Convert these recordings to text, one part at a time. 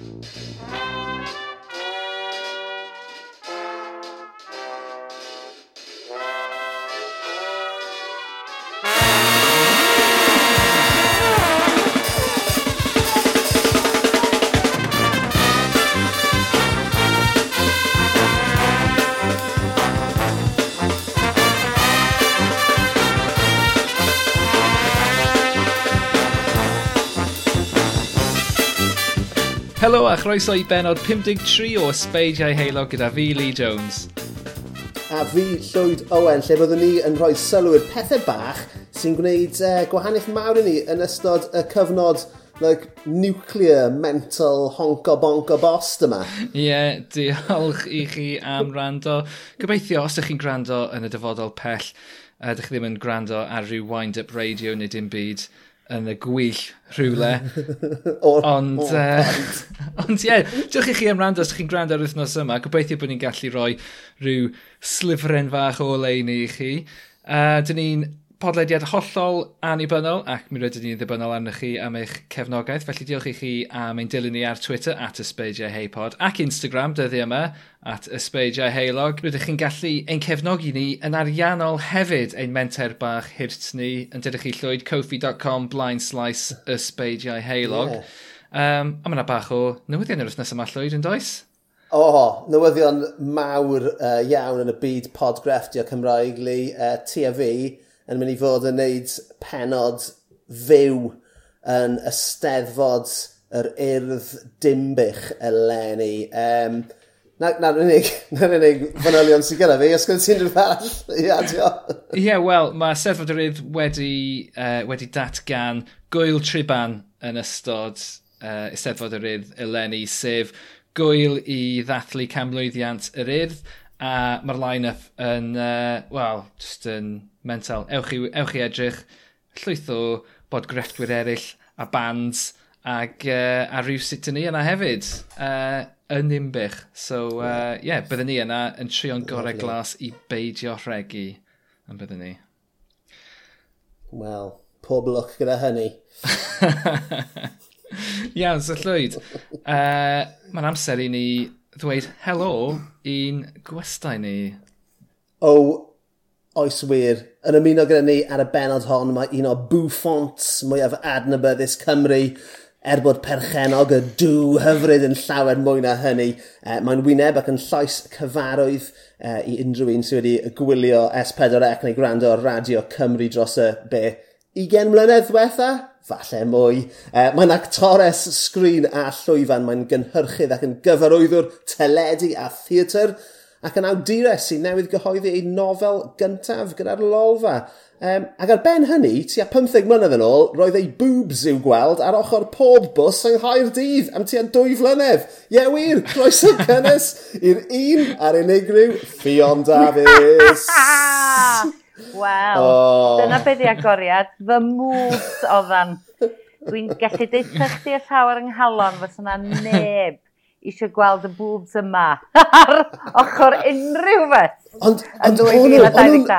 Música chroeso i benod 53 o Ysbeidiau Heilog gyda fi, Lee Jones. A fi, Llwyd Owen, lle byddwn ni yn rhoi sylw i'r pethau bach sy'n gwneud uh, gwahaniaeth mawr i ni yn ystod y cyfnod like, nuclear mental honco bonco bost yma. Ie, yeah, diolch i chi am rando. Gobeithio, os ydych chi'n gwrando yn y dyfodol pell, ydych chi ddim yn gwrando ar ryw wind-up radio neu dim byd, yn y gwyll rhywle. ond, uh, ond ie, yeah, diolch i chi am rand os chi'n gwrando ar wythnos yma. Gobeithio bod ni'n gallu rhoi rhyw slifren fach o lein i chi. Uh, dyn ni'n podlediad hollol annibynnol ac mi rydyn ni'n ddibynnol arnych chi am eich cefnogaeth. Felly diolch i chi am ein dilyn ni ar Twitter at ysbeidiau heipod ac Instagram dyddi yma at ysbeidiau heilog. Rydych chi'n gallu ein cefnogi ni yn ariannol hefyd ein menter bach hirt ni yn dydych chi llwyd kofi.com blind slice ysbeidiau heilog. Yeah. Um, a mae bach o newyddion yr wythnos yma llwyd yn does? O, oh, newyddion mawr uh, iawn yn y byd podgrefftio Cymraeg, li uh, TFE yn mynd i fod yn neud penod fyw yn ysteddfod yr urdd dimbych eleni. Um, Na'r na, unig, na, unig fanylion sy'n gyda fi, os gwneud ti'n rhywbeth arall i adio? Ie, yeah, wel, mae Steddfod yr Urdd wedi, uh, wedi datgan gwyl triban yn ystod uh, Steddfod yr Urdd eleni, sef gwyl i ddathlu camlwyddiant yr Urdd A mae'r line-up yn, uh, wel, just yn mental. Ewch i, ewch i edrych, llwyth o bod grefftwyr eraill a bands ag, uh, a rhyw sut ni yna hefyd uh, yn imbych. So, uh, yeah, byddwn ni yna yn trio'n gorau glas i beidio rhegi yn byddwn ni. Wel, pob look gyda hynny. Iawn, so llwyd. Uh, Mae'n amser i ni ddweud helo i'n gwestai ni. O, oes wir. Yn ymuno gyda ni ar y benod hon mae un o bwffont mwyaf adnabyddus Cymru er bod perchenog y dŵ hyfryd yn llawer mwy na hynny. E, Mae'n wyneb ac yn llais cyfarwydd e, i unrhyw un sydd wedi gwylio S4C neu gwrando ar Radio Cymru dros y be 20 mlynedd diwetha? falle mwy. E, mae'n actores sgrin a llwyfan, mae'n gynhyrchydd ac yn gyfarwyddwr teledu a theatr, ac yn awdures sy'n newydd gyhoeddi ei nofel gyntaf gyda'r lolfa. Um, ac ar ben hynny, tua 15 mlynedd yn ôl, roedd ei boobs i'w gweld ar ochr pob bws yng Nghaer Dydd am tua 2 flynedd. Ie wir, croeso cynnes i'r un ar unigryw Fion Davies. Wel, oh. dyna beth i agoriad. Fy mwds oeddan. Dwi'n gallu deitha chdi y llawer yng nghalon, fes yna neb eisiau gweld y boobs yma ar ochr unrhyw beth. Ond, ond, ond, ond, ond, ond, ond,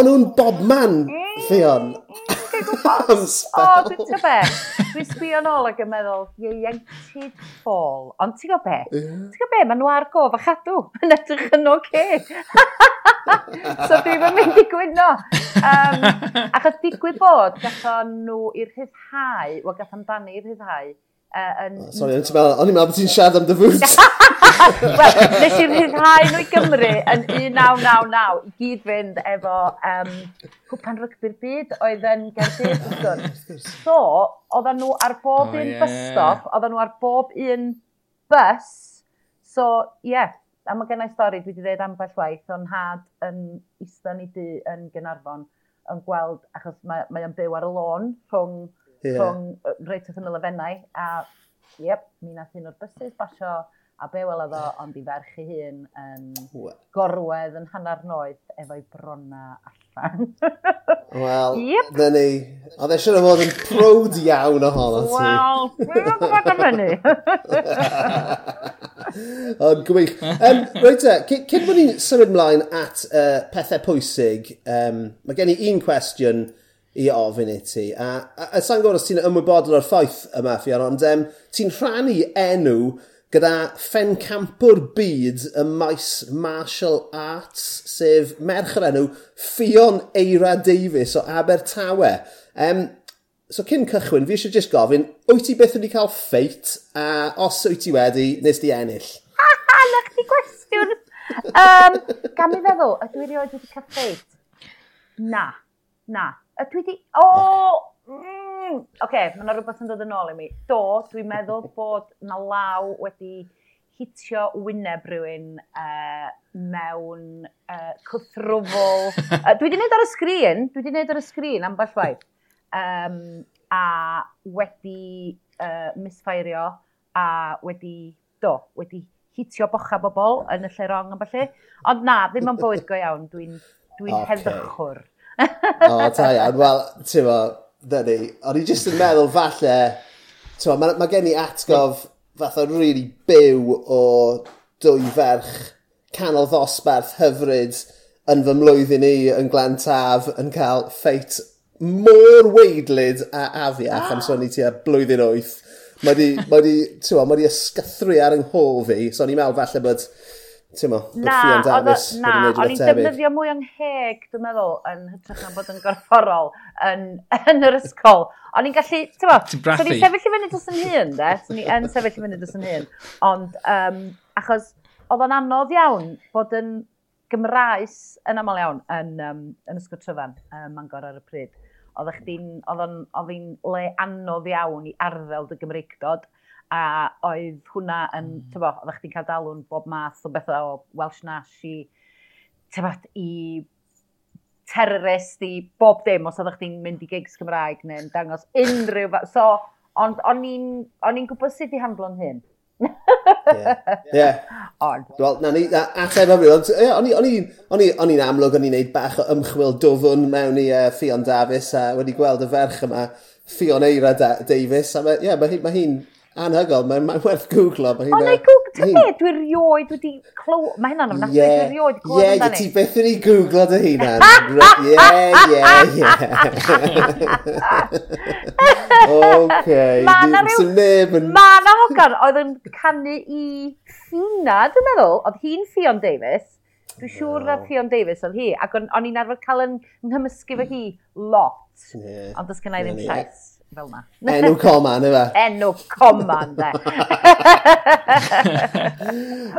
ond, ond, ond, Ti'n gwybod? O, dwi'n ti'n be? Dwi'n sbio nôl ac yn meddwl, ieuenctid ffôl. Ond ti'n gwybod be? Yeah. Ti'n gwybod be? Mae nhw ar gof a chadw. Yn edrych yn oce. so dwi'n yn mynd i gwyno. Um, achos digwydd bod, gatho nhw i'r rhyddhau, wel gatho amdani i'r rhyddhau, Uh, yn... Oh, Sorry, o'n i'n meddwl bod ti'n siarad am dy fwt. Wel, nes i'n rhyddhau nhw i Gymru yn 1999 i gyd fynd efo um, cwpan rygbi'r byd oedd yn Gerdydd. So, oedden nhw ar bob oh, un yeah. bus stop, oedden nhw ar bob un bus. So, ie, yeah, a mae gennau stori dwi wedi dweud ambell waith, o'n had yn eistedd ni di yn Gynarfon yn gweld, achos mae, mae o'n byw ar y lôn rhwng yeah. rhwng reit wrth yn y lefennau. A, yep, mi nath un o'r bysys basio a be welodd o, ond i ferch ei hun yn gorwedd yn hanner noeth efo'i brona allan. Wel, yep. na ni. Oedd e siwr o fod yn prod iawn ohono ti. Wel, dwi'n gwybod am hynny. Ond gwych. Um, Reit e, cyn bod ni'n symud mlaen at uh, pethau pwysig, um, mae gen i un cwestiwn i ofyn i ti. A, a, a sa'n gwybod os ti'n ymwybodol o'r ffaith yma, Fion, ond um, ti'n rhannu enw gyda ffen campwr byd y maes martial arts, sef merch yr enw Fion Eira Davies o Abertawe. Um, so cyn cychwyn, fi eisiau jyst gofyn, wyt ti beth wedi cael ffeit, a os wyt ti wedi, nes di ennill? Ha ha, na chdi gwestiwn! um, gan mi feddwl, ydw i wedi cael ffeit? Na, na, A dwi di... O! Mm! Oce, okay, mae yna rhywbeth yn dod yn ôl i mi. Do, dwi'n meddwl bod na law wedi hitio wyneb rhywun uh, mewn uh, cythrwfol. uh, dwi wedi gwneud ar y sgrin, dwi wedi gwneud ar y sgrin am bellwaith. Um, a wedi uh, misfairio a wedi, do, wedi hitio bocha bobl yn y lle rong am falle. Ond na, ddim yn bywyd go iawn, dwi'n dwi, n, dwi n okay. heddychwr o, ta iawn. Wel, ti'n mo, dyna. O'n i jyst yn meddwl falle, ti'n mae ma gen i atgof fath o really byw o dwy ferch canol ddosbarth hyfryd yn fy mlwyddyn i yn Glantaf yn cael ffeit mor weidlyd a afiach am sôn i ti a blwyddyn 8. Mae di, mae di, ma, di ysgythru ar yng nghof fi, so ni'n meddwl falle bod ti'n mo, gwrthion Davies na, o'n i'n defnyddio mwy o'n heg, dwi'n meddwl, yn hytrach na bod yn gorfforol yn, yn yr ysgol. O'n i'n gallu, ti'n mo, so ni'n sefyll i fyny dros yn hun, de, so ni'n sefyll i fyny dros yn hun, ond um, achos oedd o'n anodd iawn bod yn Gymraes yn aml iawn yn, um, yn ysgol tryfan, um, Mangor ar y pryd. Oedd chdi'n, oedd o'n, le anodd iawn i arddel dy Gymreigdod, a oedd hwnna yn, mm. tyfo, oeddech chdi'n cael dalwn bob math o bethau o Welsh Nash i, tyfo, i terrorist i bob dim os oeddech chdi'n mynd i gigs Cymraeg neu'n dangos unrhyw... So, ond o'n i'n gwybod sut i handlo'n hyn. Ie. Wel, na ni, na, ateb am rhywun. O'n i'n amlwg, o'n i'n neud bach o ymchwil dofwn mewn i uh, Fion Davies a wedi gweld y ferch yma, Fion Eira da Davies. A mae yeah, ma hi'n ma hi anhygol, mae'n mae werth googlo. Mae na i googlo, ti'n beth dwi'n rioed wedi clw... Mae hynna'n ofnadwy, yeah. dwi'n rioed gwybod yeah, amdani. Ie, ti beth yn ei googlo dy hynna. Ie, ie, ie. Oce. Mae yna rhyw... Mae yna hogan oedd yn canu i Fina, dwi'n meddwl. Oedd hi'n Fion Davis. Dwi'n siŵr na Fion Davis oedd hi. Ac o'n i'n arfer cael yn nghymysgu fo hi lot. Ond does gen i ddim llais fel yna. Enw coman, neu? Enw coman, de.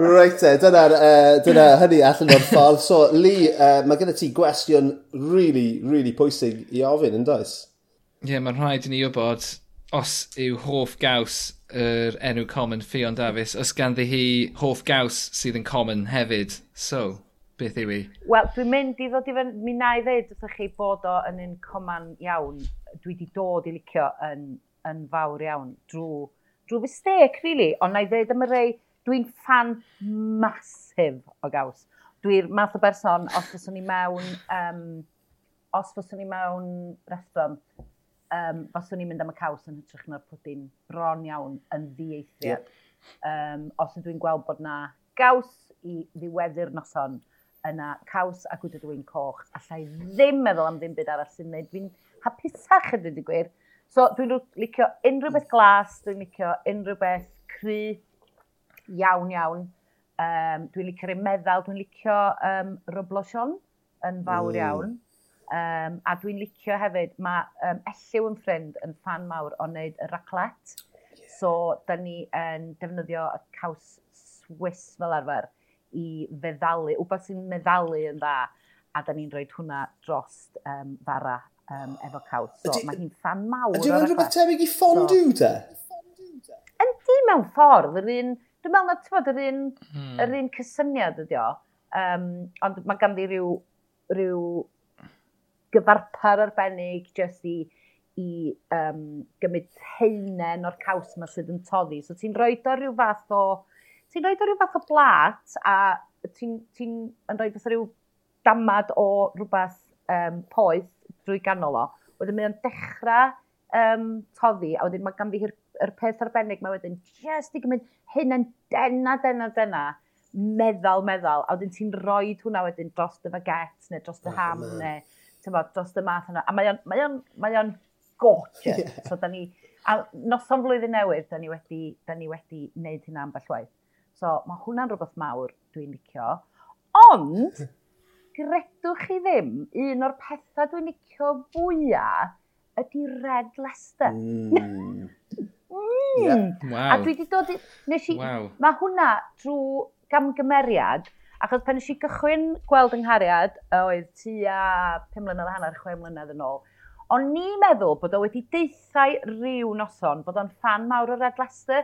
Reit e, dyna, uh, e, dyna hynny allan o'r ffordd. So, Lee, e, uh, mae gen ti gwestiwn really, really pwysig i ofyn, yn does? Ie, yeah, mae'n rhaid i ni wybod os yw hoff gaws yr er enw common Fion Davies, os ganddi hi hoff gaws sydd yn common hefyd. So, Beth yw i? Wel, dwi'n mynd i ddod i fynd, mi na i ddweud wrthych chi bod o yn un coman iawn, dwi wedi dod i licio yn, yn fawr iawn drwy, drwy mistec, really, ond na i ddweud am y rei, dwi'n fan masif o gaws. Dwi'n math o berson, os fyswn ni mewn, um, os fyswn ni mewn restaurant, um, fyswn ni'n mynd am y caws yn hytrach na'r pwdyn bron iawn yn ddieithriad. Yep. Um, os ydw i'n gweld bod na gaws i ddiweddu'r noson, yna caws a gwydr dwi'n coch. Alla i ddim meddwl am ddim byd arall sy'n neud. Fi'n hapusach ydy dweud gwir. So dwi'n licio unrhyw beth glas, dwi'n licio unrhyw beth cry iawn iawn. Um, dwi'n licio licio'r meddal, dwi'n licio um, roblosion yn fawr mm. iawn. Um, a dwi'n licio hefyd, mae um, Elliw yn ffrind yn fan mawr o wneud y raclet. Yeah. So, da ni yn defnyddio y caws Swiss fel arfer i feddalu, wbeth sy'n meddalu yn dda, a da ni'n rhoi hwnna dros um, fara um, efo caws. So, mae hi'n fan mawr. Ydy hwn rhywbeth tebyg i fondue so, te? Yndi mewn ffordd, yr un, dwi'n meddwl na, ti'n bod, yr un, hmm. yr un cysyniad ydi o. Um, ond mae ganddi rhyw, rhyw gyfarpar arbennig jyst i, i um, gymryd heinen o'r caws yma sydd yn toddi. So ti'n rhoi o rhyw fath o ti'n rhoi rhyw fath o blat a ti'n ti yn rhoi o rhyw damad o rhywbeth um, poeth drwy ganol o. Wedyn mae'n dechrau um, toddi, a wedyn mae ganddi yr peth arbennig mae wedyn just i gymryd hyn yn dena, dena, dena meddal, meddal, a wedyn ti'n rhoi hwnna wedyn dros dy faget neu dros dy ham oh, neu tyfod, dros dy math yna. A mae o'n, mae on, mae on gorgeous. Yeah. So, da ni, a noson flwyddyn newydd, da ni wedi, da ni wedi wneud hynna ambell waith. So mae hwnna'n rhywbeth mawr dwi'n licio. Ond, gredwch chi ddim, un o'r pethau dwi'n licio fwyaf ydy Red Leicester. Mm. mm. Yeah. Wow. A dwi wedi dod... I, nes i, wow. Mae hwnna drwy gamgymeriad, achos pan nes i gychwyn gweld yng nghariad, oedd a 5 mlynedd a hanner, 6 mlynedd yn ôl, ond ni meddwl bod o wedi deithau rhyw noson bod o'n fan mawr o Red Leicester,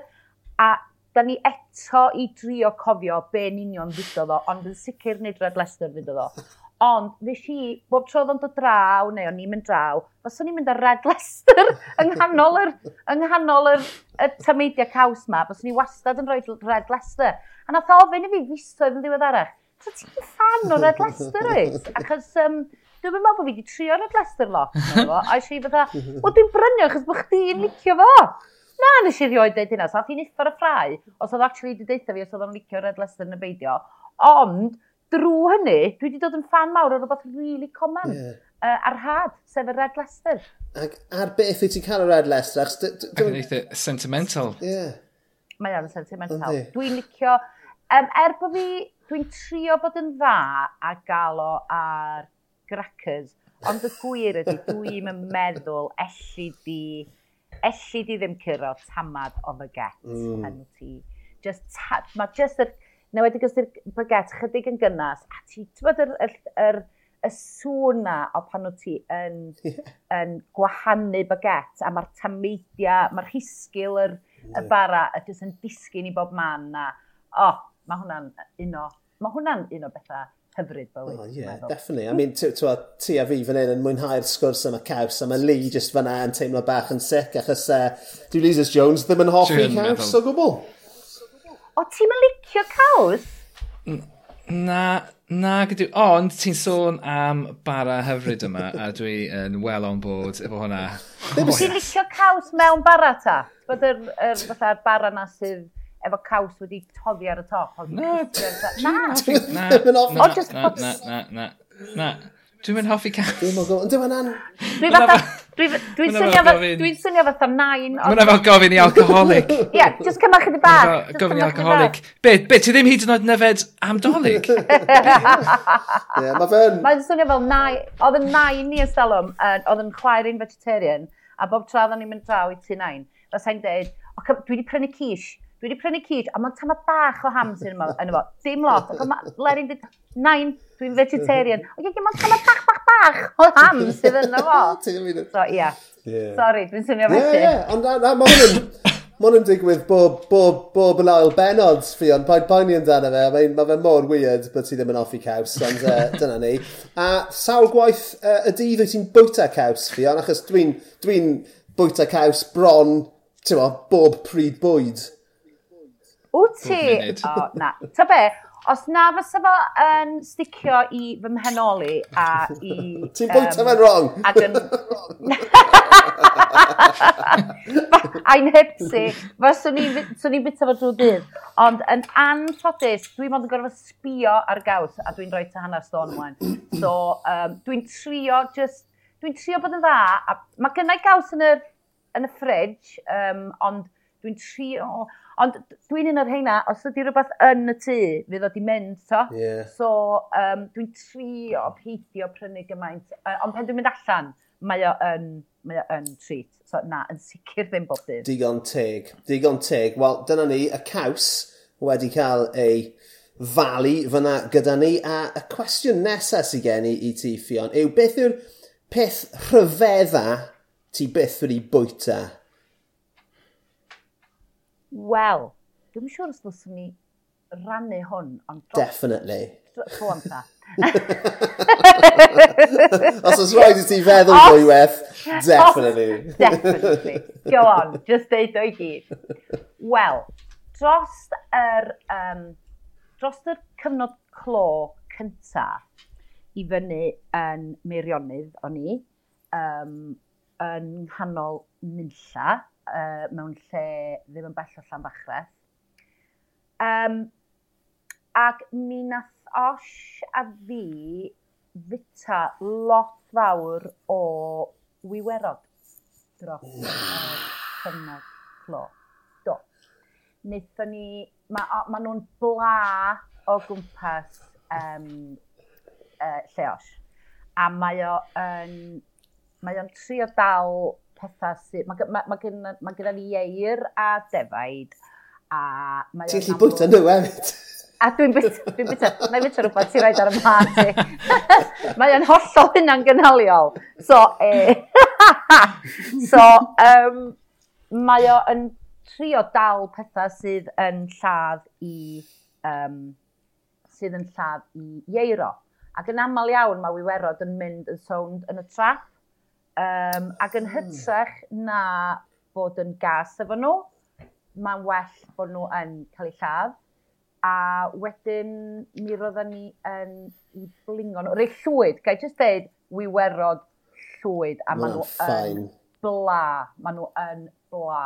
a da ni eto i drio cofio be'n union ddudodd o, ond yn sicr nid Red Leicester ddudodd o. Ond, nes i, bob tro oedd o'n dod draw, neu o'n i'n mynd draw, os o'n i'n mynd ar Red Leicester yng nghanol yr, yng nghanol yr, y tameidia caws ma, os o'n i wastad yn rhoi Red Leicester. A nath ofyn i fi fisoedd yn ddiweddarach, so ti'n fan o Red Leicester oes? Achos, um, dwi'n meddwl bod fi wedi trio Red Leicester lot. A eisiau i fatha, o dwi'n brynio achos bod chdi'n licio fo na, nes i rioed dweud hynna. So, ath i'n iffar y ffrau, os oedd actually wedi deitha fi, os oedd o'n licio Red Leicester yn y beidio. Ond, drwy hynny, dwi wedi dod yn fan mawr o rhywbeth really common. Yeah. Uh, ar had, sef y Red Leicester. Ac ar beth wyt ti'n cael y Red Leicester? Ac yn eitha sentimental. Yeah. Mae o'n sentimental. Dwi'n licio... Um, er bod fi... Dwi'n trio bod yn dda a gael o ar grackers, ond y gwir ydy, dwi'n meddwl elli di... Di elli di ddim curo tamad o baget mm. yn ti. Just, mae just yr, neu wedi yw'r baget chydig yn gynnas, a ti, ti'n bod yr, yr, yr, y sŵn na o pan wyt ti yn, yeah. yn gwahanu baget, a mae'r tameidia, mae'r hisgil yr, yeah. y bara, a jyst yn disgyn i bob man na, o, oh, mae hwnna'n un o, mae hwnna'n un o bethau hyfryd bywyd. Oh, yeah, definitely. I mean, ti a fi fan hyn yn mwynhau'r sgwrs yma caws, a mae Lee just fan yn teimlo bach yn sic, achos e, uh, dwi Lises Jones ddim yn hoffi caws o gwbl. O, ti'n licio caws? Na, Na, gydw... Ond ti'n sôn am bara hyfryd yma, a dwi yn well on board efo hwnna. Ti'n licio caws mewn bara ta? Bod yr, yr, yr bara na sydd efo caws wedi toddi ar y top. Na, na, na, na, na, na, na. na, Dwi'n mynd hoffi caws. Dwi'n mynd gofyn. Dwi'n mynd. Dwi'n swnio fatha... Dwi'n swnio fatha nain. Mae'n efo gofyn i alcoholic. Ie, just cymach yn y. Gofyn i alcoholic. Be, be, ti ddim hyd yn oed nefed amdolig? Ie, mae fe'n... Mae'n swnio fel nain. Oedd yn nain ni ystalwm, oedd yn chwaer un vegetarian, a bob tra oedden ni'n mynd draw i tu nain, fas i'n dweud, dwi wedi prynu quiche, Dwi wedi prynu cig, a mae'n tamad bach o hamsyn yma, yna fo. Dim lot. Ac mae Lerin dweud, nain, dwi'n vegetarian. O ie, mae'n tamad bach, bach, bach o ham sydd yna fo. so, ia. Yeah. Yeah. Sorry, dwi'n swnio felly. Ie, yeah, ond yeah. mae hwn Mae'n yn digwydd bob, bob, bob yn ail benod fi, ond pa'n poeni amdano fe, mae, mae fe mor weird bod ti ddim yn offi caws, ond uh, dyna ni. A sawl gwaith uh, y dydd wyt ti'n bwyta caws fi, ond achos dwi'n dwi bwyta caws bron, ti'n bob pryd bwyd. Wyt ti? O, na. Ta be, os na fysa fo yn sticio i fy mhenoli a i... Ti'n bwyta fe'n wrong! Ac yn... A'n hepsi, fyswn ni bita fo drwy dydd. Ond yn anffodus, dwi'n modd yn gorfod sbio ar gaws a dwi'n rhoi ta hanner stôn ymlaen. So, um, dwi'n trio just... Dwi'n trio bod yn dda. A, mae gennau gaws yn y, yn y ffridge, um, ond Dwi'n trio... Ond dwi'n un o'r heina, os ydy rhywbeth yn y tŷ, fydd o di mynd, to. Yeah. So, um, dwi'n trio peidio prynu gymaint. Uh, ond pen dwi'n mynd allan, mae o yn, mae o yn treat. So, na, yn sicr ddim bob dydd. Digon teg. Digon teg. Wel, dyna ni, y caws wedi cael ei falu fyna gyda ni. A y cwestiwn nesaf sydd gen i i ti, Fion, yw beth yw'r peth rhyfedda ti byth wedi bwyta Wel, dwi'n siŵr os ddylswn ni rannu hwn, ond... Definitely. Rwan ta. Os oes rhaid i ti feddwl fwy weth, definitely. definitely. Go on, just deud o'i gyd. Wel, dros yr, um, dros yr cyfnod clo cynta i fyny yn Meirionydd o'n i, um, yn nghanol nunlla, uh, mewn lle ddim yn bell o Llanfachreth. Um, ac mi nath Osh a fi fita lot fawr o wiwerod dros uh, cyfnod clo. Do. Nethon ni, mae ma nhw'n bla o gwmpas um, uh, lleos. A mae o yn, um, mae o'n trio dal pethau sydd... Mae ma, ma, ma, ma gyda ni eir a defaid. A mae Ti'n lli bwyta nhw hefyd. A dwi'n bwyta, dwi'n bwyta, mae'n bwyta rhywbeth ti'n rhaid ar y mhati. mae o'n hollol hynna'n gynhaliol. So, e, so um, mae o'n trio dal pethau sydd yn lladd i... Um, sydd yn lladd i ieiro. Ac yn aml iawn mae wiwerod yn mynd yn sownd yn y trap Um, ac yn hytrach na bod yn gas efo nhw, mae'n well bod nhw yn cael eu lladd. A wedyn mi roedden ni yn i blingo nhw. Rhaid llwyd, gai jyst dweud, wiwerod llwyd a maen nhw yn bla. Maen nhw yn bla.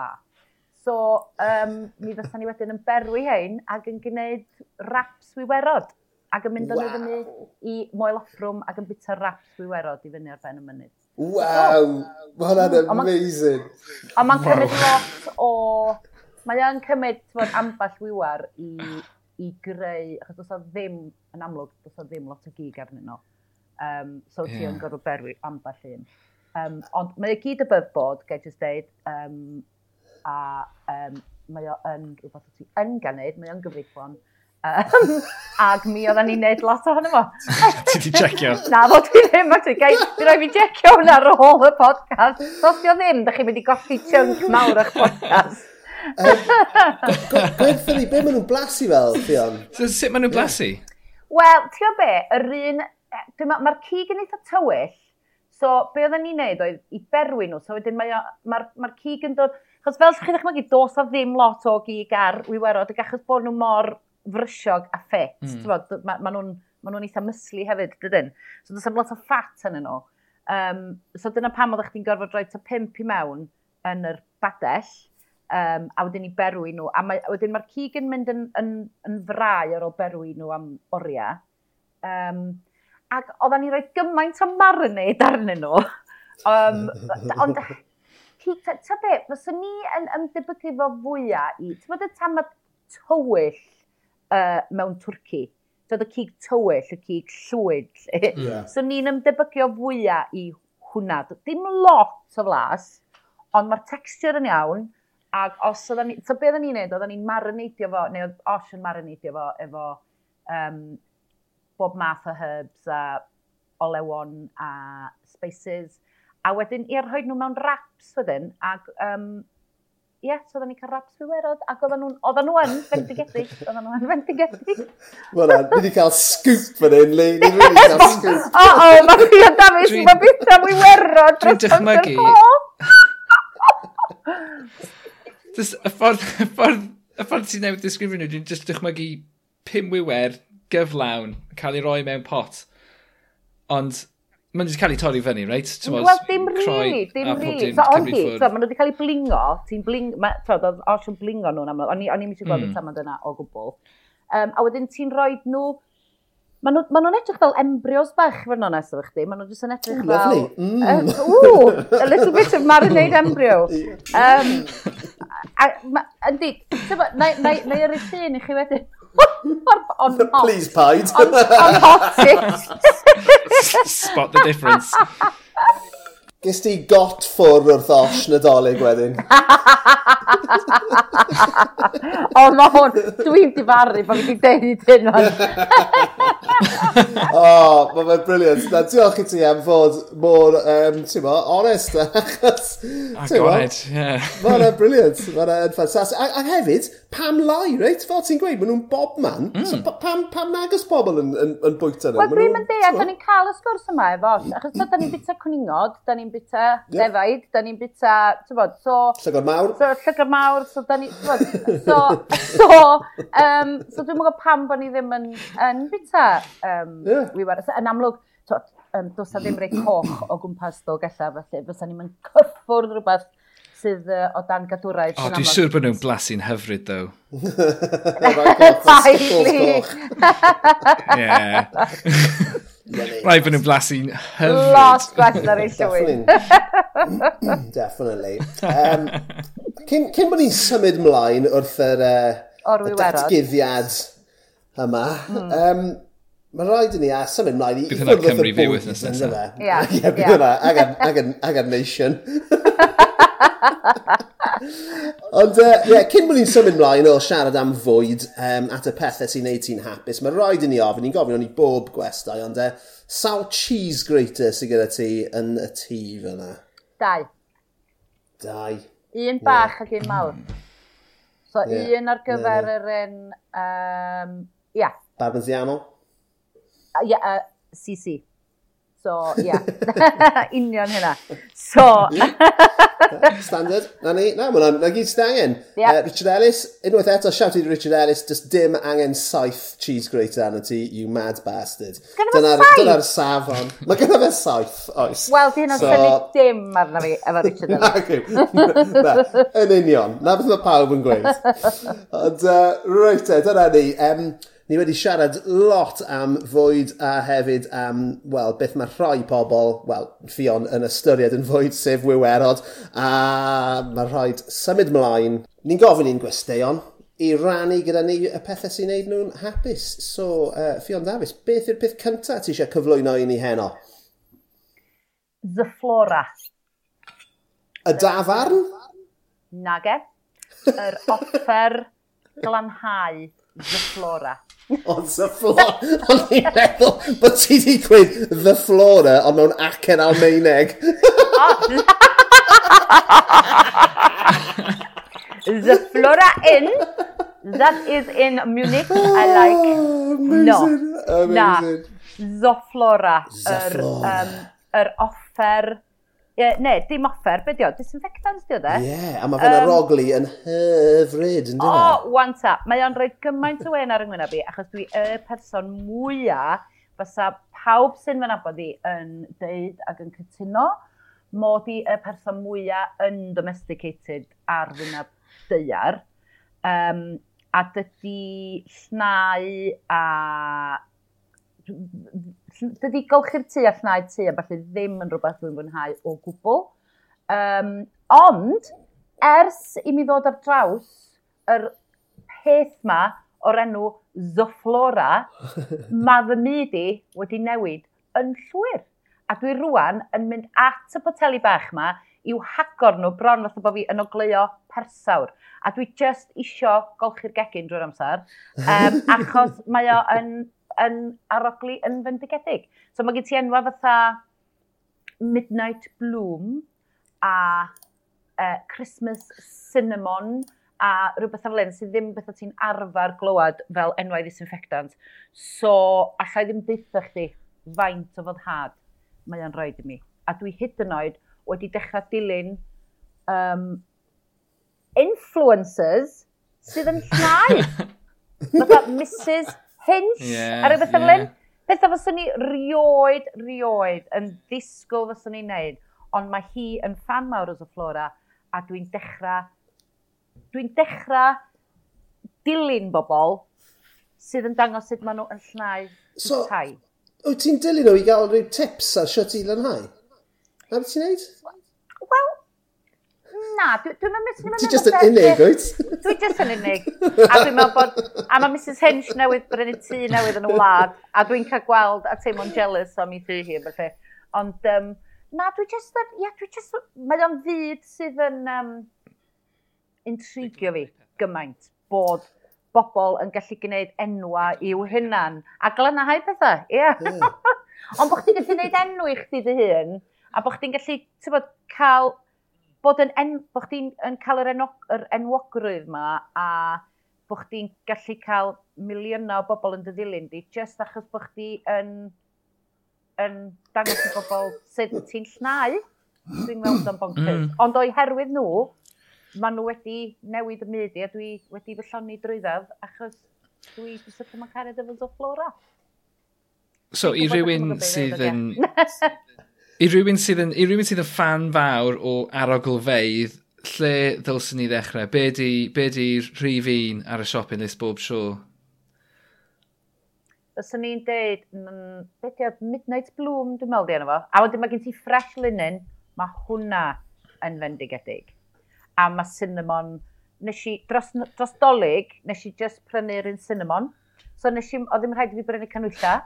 So, um, mi fysa ni wedyn yn berwi hein ac yn gwneud raps wiwerod ac yn mynd yn wow. fyny i moel offrwm ac yn bita raps wiwerod i fyny ar ben y mynydd. Waw! Oh. Mae hwnna'n hmm, amazing. A mae'n cymryd lot o... Mae o'n cymryd bod amball wiwar i, i greu... Achos does o ddim, yn amlwg, does o ddim lot o gig arnyn nhw. Um, so ti yn gorfod berwi amball un. Um, ond mae o gyd y bydd bod, gael jyst deud, um, a um, mae o yn rhywbeth o ti yn ganed, mae o'n gyfreithlon, Um, ag mi oedden ni'n neud lot ohono fo. Ti di checio? Na, fo ti ddim, actually. Gai, mi roi fi checio hwnna ar ôl y podcast. Os di o ddim, da chi'n mynd i golli chunk mawr o'ch podcast. Gwerthu ni, be maen nhw'n blasu fel, Fion? So, sut maen nhw'n blasu? Wel, ti'n o be, yr un... E, mae'r cig yn eitha tywyll, So, be oedden ni'n neud oedd i berwi nhw. So, wedyn mae'r ma, ma cig yn dod... Chos fel chi'n ddechmygu, dos a ddim lot o gig ar wywerod, ac achos bod nhw mor frysiog a ffit. Mm. Bod, ma, nhw'n ma nhw eitha myslu hefyd, dydyn. So does am lot o ffat yn nhw. Um, so dyna pam oeddech chi'n gorfod rhoi ta pimp i mewn yn yr badell, um, a wedyn ni berwi nhw. A, mae, wedyn mae'r cig yn mynd yn, yn, yn frau ar ôl berwi nhw am oriau. Um, ac oedden ni rhoi gymaint o marinade arnyn nhw. Um, ond, ta, ta be, fyswn ni yn ymdebygu fo fwyaf i, ti'n bod y tamat tywyll uh, mewn Twrci. Doedd y cig tywyll, y cig llwyd. Yeah. so ni'n ymdebygio fwyaf i hwnna. Dim lot o flas, ond mae'r texture yn iawn. Ac os oedden ni... So be oedden ni'n neud? Oedden ni'n marinatio fo, neu oedd Osh yn marinatio fo efo um, bob math o herbs a olewon a spices. A wedyn, i'r rhoi nhw mewn wraps wedyn, ac um, ie, yeah, so oedden ni'n cael raps wiwerod, ac oedden nhw'n, oedden nhw yn fendigedig, oedden nhw yn fendigedig. Wel na, ni wedi cael scoop yn un, ni wedi cael scoop. O, o, mae chi yn dafis, mae beth am werod. Dwi'n dychmygu. Dys, y ffordd, y ffordd, y ffordd sy'n newid disgrifio nhw, dwi'n just dychmygu pum wywer gyflawn, cael ei roi mewn pot. Ond maen nhw wedi cael ei torri fyny, reit? Wel, dim rili, dim rili. So, ond di, so, maen nhw wedi cael ei blingo, ti'n bling, ma, so, oedd os yn blingo nhw'n amlwg, o'n i'n mysio gweld y mm. tamad yna o gwbl. Um, a wedyn ti'n rhoi nhw, maen nhw'n ma nhw edrych fel embryos bach, fy'n ones efo chdi, maen nhw'n jyst yn edrych fel... Mm. Uh, ooh, a little bit of marinade embryo. Um, a, ma, yndi, na neu yr un i chi wedyn, on hot. Please paid. On, on hot Spot the difference. Gys ti got ffwrdd wrth os nadolig wedyn. o, mae hwn, dwi'n difaru bod fi'n deud hyn o'n. o, mae fe'n briliant. Na, diolch i ti am fod mor, um, ti'n mo, honest. Agored, ie. Mae hwnna'n briliant, mae hwnna'n ffantastig. a hefyd, pam lai, reit? Fel ti'n gweud, maen nhw'n bob man. Mm. So, pam, pam nag ys bobl yn, yn, yn bwyta nhw? Wel, ddim yn deall, da ni'n cael y sgwrs yma efo. Achos mm. da ni'n bita cwningod, da ni'n bita defaid, da ni'n bita, ti'n bod, so... Llygod mawr. So, llygod mawr, so da ni, bod, so, so, um, so dwi'n mwyn pam bod ni ddim yn, yn bita um, yeah. wiwer. Yn amlwg, um, does na ddim rei coch o gwmpas ddol gallaf, felly fysa ni'n mynd cyffwrdd rhywbeth sydd uh, o dan gadwraeth. O, oh, dwi'n siŵr bod nhw'n blasu'n hyfryd, ddo. Ie. Rhaid bod nhw'n blasu'n hyfryd. Lot blasu ar ei llwyd. Definitely. Um, cyn, cyn bod ni'n symud mlaen wrth yr uh, datgyddiad yma, mm. um, Mae rhaid i ni a symud mlaen i ffwrdd wrth y bwyd. Bydd hynna Cymru fyw wythnos nesaf. Ie. Bydd hynna. Ag ar nation. Ond, ie, uh, yeah, cyn bod ni'n symud mlaen o siarad am fwyd um, at y pethau sy'n neud ti'n hapus, mae rhaid i ni ofyn, ni'n gofyn o'n i bob gwestai, ond uh, sawl cheese grater sy'n gyda ti yn y tŷ fyna? Dau. Dau. Un bach yeah. ac un mawr. So, yeah. un ar gyfer yeah. yr un... Um, yeah. Barbesiano? Ie, uh, yeah, uh, CC. So, ia. Yeah. Union hynna. So... Standard. Na ni. Na, mae'n na gyd sydd angen. Yeah. Uh, Richard Ellis, unwaith eto, shout i Richard Ellis, just dim angen saith cheese grater arno ti, you mad bastard. Dyna'r dyna safon. Mae gyda fe saith, oes. Wel, di hynna'n so... sylwyd dim arno fi efo Richard Ellis. na, na, yn union. Na beth mae pawb yn gweud. Ond, uh, reit, e, dyna ni. Um, ni wedi siarad lot am fwyd a hefyd am, wel, beth mae rhai pobl, wel, ffion yn ystyried yn fwyd sef wywerod, a mae rhaid symud mlaen. Ni'n gofyn i'n gwesteion i rannu gyda ni y pethau sy'n neud nhw'n hapus. So, uh, Fion Davies, beth yw'r peth cyntaf ti eisiau cyflwyno i ni heno? The flora. Y dafarn? Nage. Yr offer glanhau the flora. Ond the floor. Ond i'n meddwl bod ti wedi gweud the flora ond mewn acen Almeineg. the flora in. That is in Munich. I ah, like. Amazing. No. Amazing. Na. Zoflora. Zoflora. Yr, um, yr offer Yeah, ne, dim offer, beth yw, disinfectant yw de. Ie, yeah, a mae fe'n um, arogli yn hyfryd, yn? E? O, oh, wanta, mae o'n rhoi gymaint o wen ar yngwyneb i, achos dwi y person mwyaf fysa pawb sy'n fy nabod i yn deud ac yn cytuno mod i y person mwyaf yn domesticated ar wyneb deiar. Um, a dydy llnau a dydy golchi'r tŷ a llnau tŷ a falle ddim yn rhywbeth dwi'n fwynhau o gwbl. Um, ond, ers i mi ddod ar draws yr peth ma o'r enw Zoflora, mae fy myd i wedi newid yn llwyr. A dwi rwan yn mynd at y boteli bach ma i'w hagor nhw bron fatha bod fi yn ogleo persawr. A dwi just isio golchi'r gegin drwy'r amser, um, achos mae o yn yn arogli yn fendigedig. So mae gen ti enwa fatha Midnight Bloom a uh, Christmas Cinnamon a rhywbeth o flen sydd ddim beth ti'n arfer glywed fel enwau disinfectant. So, allai ddim deitha chdi faint o foddhad mae o'n rhoi i mi. A dwi hyd yn oed wedi dechrau dilyn um, influencers sydd yn llnau. Fatha Mrs Hinch yeah, ar y bethau yeah. Pethau fyswn ni rioed, rioed yn ddisgwyl fyswn ni'n neud, ond mae hi yn fan mawr o Flora a dwi'n dechrau, dwi'n dechrau dilyn bobl sydd yn dangos sut maen nhw yn llnau so, tai. Wyt ti'n dilyn nhw i gael rhyw tips ar sio ti lanhau? Na beth ti'n neud? na, dwi'n meddwl... Dwi Ti just yn unig, oed? Dwi just yn unig. A dwi'n meddwl bod... A mae Mrs Hinch newydd brynu tŷ newydd yn y wlad, a dwi'n cael gweld a teimlo'n jealous o mi tŷ hi, felly. Ond, um, na, dwi just... Ia, dwi just... Mae o'n fyd sydd yn... Um, intrigio fi gymaint bod bobl yn gallu gwneud enwa i'w hunan. A glynhau pethau, ie. Yeah. yeah. Ond bod chdi'n gallu gwneud enw i chdi dy hun, a bod chdi'n gallu, ti'n bod, cael bod yn en, bod chdi'n yn cael yr, enw, yr enwogrwydd yma a bod chdi'n gallu cael miliynau o bobl yn dy ddilyn di, just achos bod chdi yn, yn dangos i bobl sut ti'n llnau. Dwi'n meddwl o'n bonkers. Mm. Ond o'i herwydd nhw, maen nhw wedi newid y myd i a dwi wedi fy lloni drwyddaf achos dwi wedi sicr mae'n cario dyfod o flora. So, i rhywun sydd yn... I rywun sydd yn, i rywun sydd yn fan fawr o arogl lle ddylsyn ni ddechrau? Be di, be di rhif un ar y shopping list bob tro? Fyswn ni'n deud, mm, beth Midnight Bloom, dwi'n meddwl di efo. A wedyn mae gen ti fresh linen, mae hwnna yn fendigedig. A mae cinnamon, nes i, dros, dros dolyg, nes i just prynu'r un cinnamon. So nes i, oedd ddim rhaid i fi brynu canwylla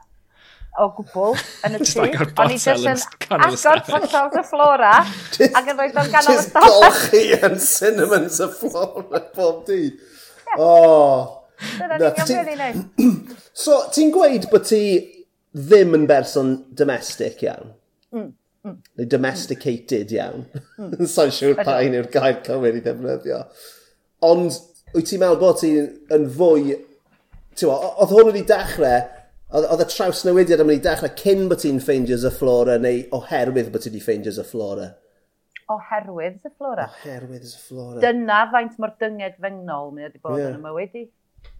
o gwbl yn y tŷ. O'n i jyst yn agor botel y flora ac yn rhoi o'n ganol y stafell. Golchi yn cinnamon y fflora bob dyd. O! Dyna ni'n So, ti'n gweud bod ti ddim yn berson domestic iawn? Mm, mm. Neu domesticated iawn. Mm. Sa'n siŵr pa un yw'r gair cywir i ddefnyddio. Ond, wyt ti'n meddwl bod ti'n yn fwy... Ti'n oedd hwn wedi dechrau Oedd y trawsnewidiad yn mynd i dechrau cyn bod ti'n ffeindio Zaflora neu oherwydd bod ti wedi ffeindio Zaflora? Oherwydd y flora. Oherwydd Zaflora. Dyna faint mor dynged fengnol mi wedi bod yeah. yn y mywyd i.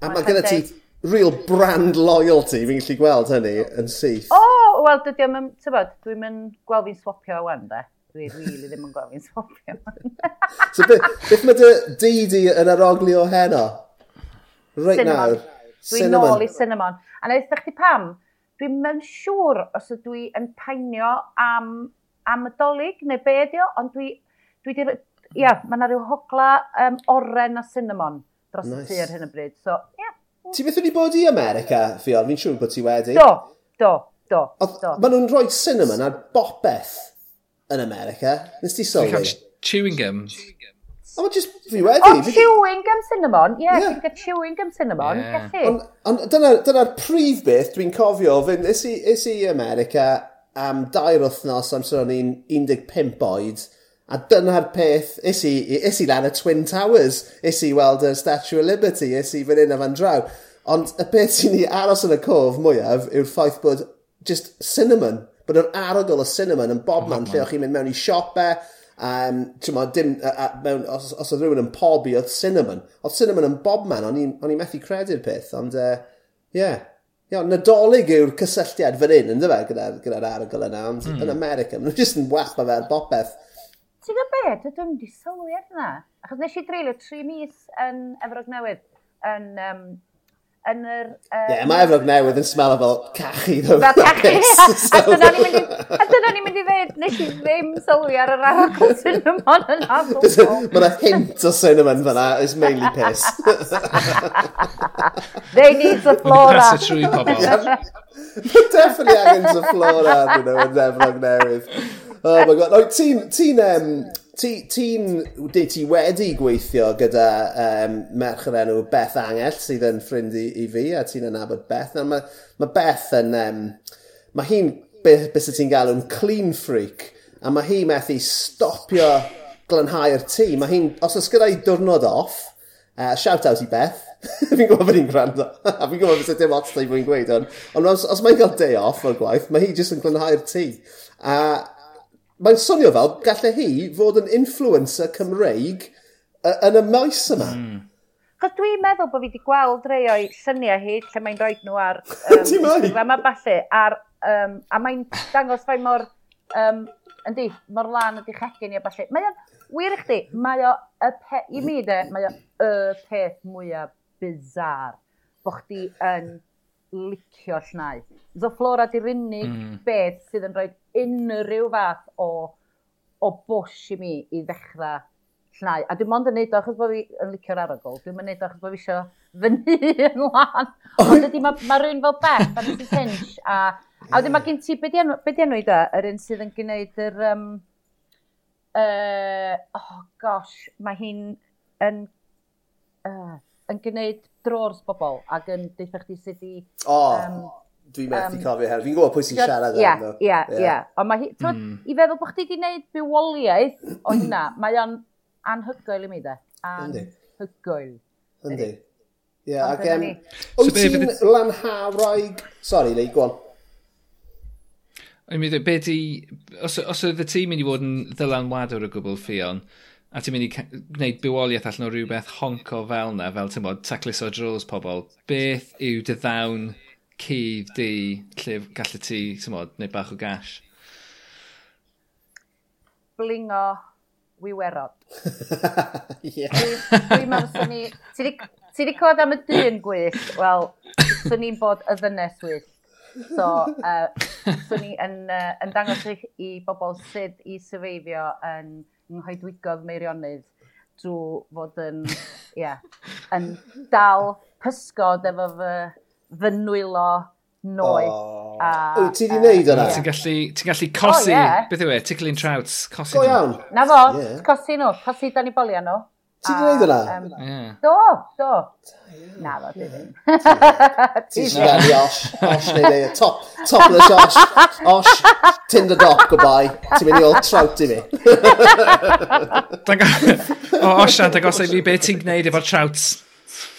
A mae gyda ti real brand loyalty, fi'n gallu gweld hynny yn syth. O, oh, wel, dydy am, ti'n dwi'n mynd gweld fi'n swapio wan, de. Dwi really ddim yn gweld fi'n swapio wan. so, beth, beth mae dy di yn arogli o heno? Right cinnamon. nawr. Dwi'n nôl i cinnamon. A na eithaf chdi pam, dwi'n mynd siŵr os ydw i yn painio am, am y dolyg neu be ydi o, ond dwi, dwi di, ia, mae yna rhyw hogla um, oren a cinnamon dros nice. y tu ar hyn o bryd. So, ia. Yeah. Ti beth wedi bod i America, Fion? Fi'n siŵr bod ti wedi. Do, do, do. Oedd, do. Maen nhw'n rhoi cinnamon ar bopeth yn America. Nes ti sylwi? Chewing gum. Chewing gum O, mae jyst fi wedi. O, chewing gum cinnamon. Ie, yeah, yeah. ti'n cael chewing gum cinnamon. Yeah. Ond on, dyna'r dyna prif beth dwi'n cofio, fynd, is i, is i America am dair wythnos amser o'n i'n 15 oed, a dyna'r peth, is i, is i lan y Twin Towers, is i weld y Statue of Liberty, is i fan hyn a fan draw. Ond y peth sy'n ni aros yn y cof mwyaf yw'r ffaith bod just cinnamon, bod yr arogl o cinnamon yn bobman, oh, lle o'ch chi'n mynd mewn i siopau, Um, ma, dim, a, a, mewn, os, os oedd rhywun yn pobi, oedd cinnamon. Oedd cinnamon yn bob man, o'n i methu credu'r peth, ond ie. Uh, yeah. Iawn, nadolig yw'r cysylltiad fan hyn, ynddo fe, gyda'r gyda, arogl yna, ond mm. yn America, maen nhw jyst yn well ma fe'r bopeth. Ti'n gwybod be? Dydw i'n di sylwi arna. Achos nes i dreulio tri mis yn Efrog Newydd, yn um, yn yr... Ie, um, mae efrog newydd yn smell fel cachu. Fel cachu, a dyna ni'n mynd i ddweud, nes i ddim sylwi ar yr arogl cinnamon yn amlwg. Mae yna hint o cinnamon fyna, it's mainly piss. They need the flora. That's a trwy pobol. Mae definitely angen the flora, dyn nhw, yn efrog newydd. Oh my god, no, ti'n, ti'n, um, Ti'n ti di ti wedi gweithio gyda um, merch yr enw Beth Angell sydd yn ffrind i, i fi a ti'n anabod Beth. A mae, mae Beth yn... Um, mae hi'n, beth be ti'n galw'n clean freak a mae hi methu stopio glanhau'r tŷ. Mae hi'n, os oes gyda'i diwrnod off, uh, shout out i Beth, fi'n gwybod bod hi'n gwrando, a fi'n gwybod beth dim ots da i fwy'n gweud hwn. Ond os, os mae'n cael day off o'r gwaith, mae hi jyst yn glynhau'r tŷ. A, Mae'n swnio fel gallai hi fod yn influencer Cymreig yn y maes yma. Mm. Chos dwi'n meddwl bod fi wedi gweld rei o'i lluniau hi lle mae'n rhoi nhw ar um, Instagram a falle. Ar, um, a mae'n dangos fai mor, um, yndi, mor lan ydi chegin i a falle. Mae wir i chdi, mae o, y pe, i mi de, mae o y peth mwyaf bizar bod chdi yn licio llnau. Zo Flora di'r unig mm. beth sydd yn rhoi unrhyw fath o, o bwsh i mi i ddechrau llnau. A dwi'n mond yn neud o achos bod fi yn licio'r arogl. Dwi'n mynd yn neud o achos bod fi eisiau fyny yn lan. Ond ydy mae ma rhywun fel Beth, a Mrs Hinch, a, a wedyn mae gen ti, be di enw i da, yr un sydd yn gwneud yr... Um, uh, oh gosh, mae hi'n yn, uh, yn gwneud drors bobl ac yn deitha chdi sydd i... Oh. Um, Dwi'n methu um, cofio her. Fi'n gwybod pwy sy'n siarad yeah, am ddo. Ie, ie. Ond mae hi... Mm. I feddwl bod chdi wedi gwneud bywoliaeth o hynna, mae o'n anhygoel i mi de. Anhygoel. Yndi. Ie, ac... em... Um, wyt ti'n lanhau roig... Sorry, Lee, go on. I'n mynd, be di... Os, os oedd y tîm mynd i fod yn ddylanwadwr o gwbl ffion, a ti'n mynd i gwneud bywoliaeth allan o rhywbeth honco fel na, fel ti'n bod, taclus o drws pobl, beth yw dy ddawn cydd di lle gallu ti, symod, neu bach o gash? Blingo wiwerod. Ie. Dwi'n meddwl, ti di cod am y dyn gwyllt? Wel, swn i'n bod y ddynes wyllt. So, uh, swn i yn, uh, yn dangos i, i bobl sydd i syfeifio yn nghoedwigodd meirionydd drwy fod yn, yeah, yn dal pysgod efo fy fy nwylo noeth. Oh. A, Wyt ti wedi gwneud hwnna? Ti'n gallu, ti gallu cosi, oh, yeah. beth yw e, tickling trouts, cosi Go iawn. Na fo, yeah. cosi nhw, cosi dan i bolio nhw. Ti wedi wneud hwnna? Um, yeah. Do, do. Na fo, dwi ddim. Ti di gael Osh, Osh neu neu, top, topless Osh, Osh, Tinder doc, goodbye. Ti'n mynd i ôl trout i mi. o, Osh, dangosau fi beth ti'n gwneud efo'r trouts.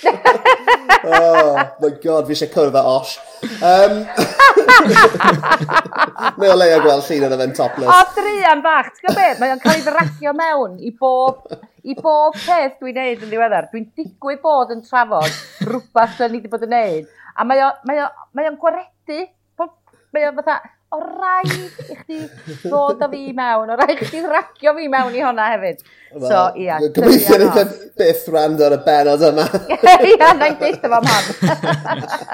oh, my god, fi eisiau cwrdd â Osh. Um, Mae o leia gweld llun yn fe'n topless. O, drian bach, ti'n gwybod Mae o'n cael ei ddracio mewn i bob, i bob peth dwi'n neud yn ddiweddar. Dwi'n digwydd bod yn trafod rhywbeth dwi'n ni wedi bod yn neud. A mae o'n mae o, mae o gwaredu. Mae o'n fatha, o rhaid i chdi ddod â fi mewn, o rhaid i chdi ragio fi mewn i honna hefyd. Well, so, ia. Gobeithio ni cael byth rand o'r benod yma. ia, na'i ddeith efo man.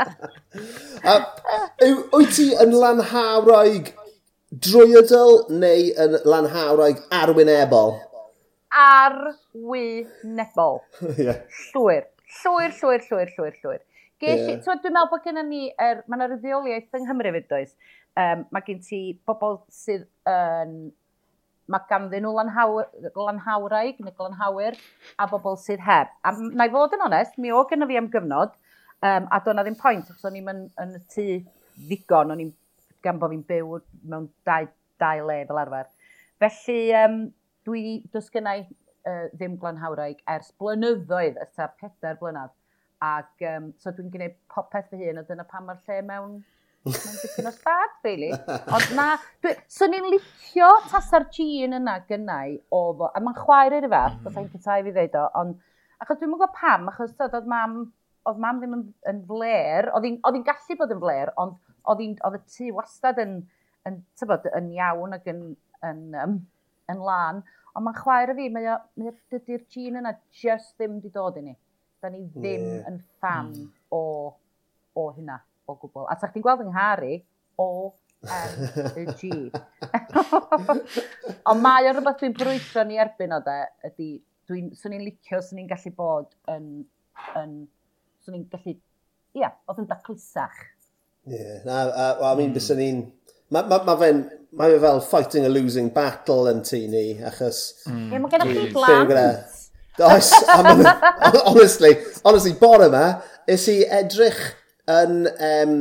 a, wyt ti yn lanhawraig drwyadl neu yn lanhawraig arwynebol? Arwynebol. yeah. Llwyr. Llwyr, llwyr, llwyr, llwyr, llwyr. Gell, yeah. dwi'n meddwl bod gennym ni, er, mae yna ryddioliaeth yng Nghymru fyd does, Um, mae gen ti bobl sydd yn... Um, mae ganddyn nhw lanhaw, lanhawraig neu glanhawyr a bobl sydd heb. A na i fod yn onest, mi o gynnu fi am gyfnod, um, a do'na ddim pwynt, achos o'n i'n yn, yn y tŷ ddigon, o'n i'n gan bod fi'n byw mewn dau, dau le fel arfer. Felly, um, dwi, does gynnau uh, ddim glanhawraig ers blynyddoedd, ers ta pedair blynedd. Ac um, so dwi'n gwneud popeth fy hun, a dyna pam mae'r lle mewn Mae'n dipyn o sad, really. Ond na, swn i'n licio tasa'r gin yna gynnau o fo, a mae'n chwaer i'r fath, mm. bethau'n cytai fi ddeud o, ond achos dwi'n gwybod pam, achos oedd mam, oedd mam ddim yn, yn fler, oedd hi'n gallu bod yn fler, ond oedd oedd y tŷ wastad yn, yn, tybod, yn iawn ac yn, yn, um, yn lan. Ond mae'n chwaer i fi, mae, mae dydy'r gin yna just ddim wedi dod i ni. Da ni ddim yeah. yn fan mm. o, o hynna o gwbl. A sa chdi'n gweld yng Nghari, o y G. Ond mae o rhywbeth dwi'n brwydro ni erbyn o de, ydy, dwi'n, swn i'n licio, swn i'n gallu bod yn, yn swn i'n gallu, ia, yeah, oedd yn daclusach. Ie, yeah, na, a, a, a mi'n mm. ni'n, mae ma, ma fe'n, mae fe fel fighting a losing battle yn tu ni, achos... Mm. Ie, mae gennych chi blant. Oes, honestly, honestly, bore yma, is i edrych yn... Um,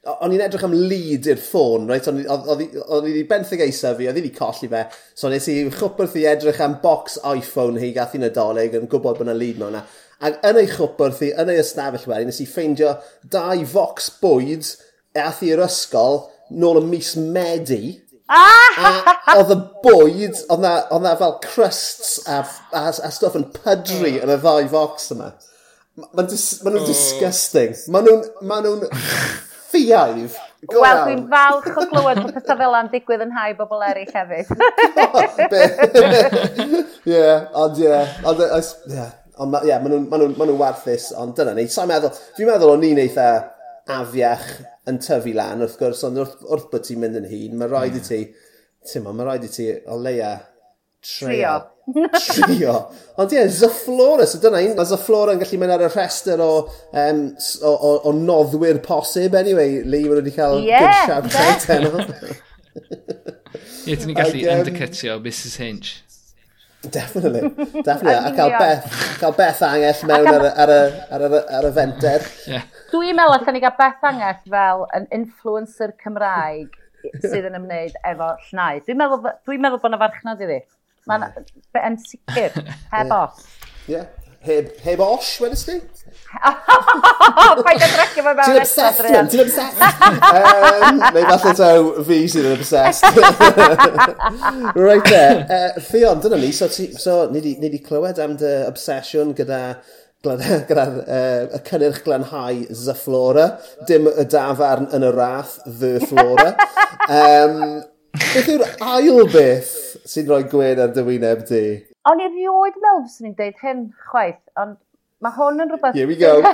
o'n i'n edrych am lead i'r ffôn, right? O'n i wedi benthyg eisa fi, oedd i wedi colli fe. So nes i chwpwrth i edrych am box iPhone hi gath i'n adolyg yn gwybod bod yna lead mewn yna. Ac yn ei chwpwrth i, yn ei ystafell wedi, nes i ffeindio dau fox bwyd ath i'r ysgol nôl y mis Medi. Ah! a oedd y bwyd, oedd na, oedd na fel crusts a, a, a stuff yn pydru yn y ddau fox yma. Maen oh. ma nhw'n disgusting. Mae nhw'n... Maen nhw'n... Ffiaif. Wel, dwi'n falch o glywed bod pethau fel yna'n digwydd yn hau bobl eraill hefyd. Ie, ond ie. Ond ie. Ond ie, maen nhw'n warthus, ond dyna ni. Sa'n meddwl, fi'n meddwl o'n i'n eitha afiach yn tyfu lan, wrth gwrs, ond wrth, wrth bod ti'n mynd yn hun, mae rhaid i hmm. ti, ti'n ma, mae rhaid i ti o leia Trio. Trio. Ond ie, yeah, so dyna un. Mae Zaflora yn gallu mynd ar y rhestr o, um, o, o, o noddwyr posib, anyway, Lee, mae wedi cael yeah, good siarad tenno. Ie, ti'n ni'n gallu um, undercutio Mrs Hinch. Definitely, definitely. a cael beth, cael beth angell mewn ar, ar, ar, ar, ar y fenter. Yeah. Dwi'n meddwl allan ni gael beth angell fel yn influencer Cymraeg sydd yn ymwneud efo llnau. Dwi'n meddwl, dwi meddwl bod yna farchnad iddi. Mae'n yn sicr, heb os. Ie. Heb, heb os, wedys ti? Paid adrecio fe mewn. Ti'n obsessed, Ryan. Ti'n obsessed. um, neu falle taw fi sydd yn obsessed. right there. Uh, Fion, dyna ni. So, ti, so ni wedi clywed am dy obsesiwn gyda gyda uh, y cynnyrch glanhau Zyfflora, dim y dafarn yn y rath, The Flora. um, Beth yw'r ail beth sy'n rhoi gwen ar dy wyneb di? O'n i rioed mewn fyswn i'n deud hyn chwaith, ond mae hwn yn rhywbeth... Here we go.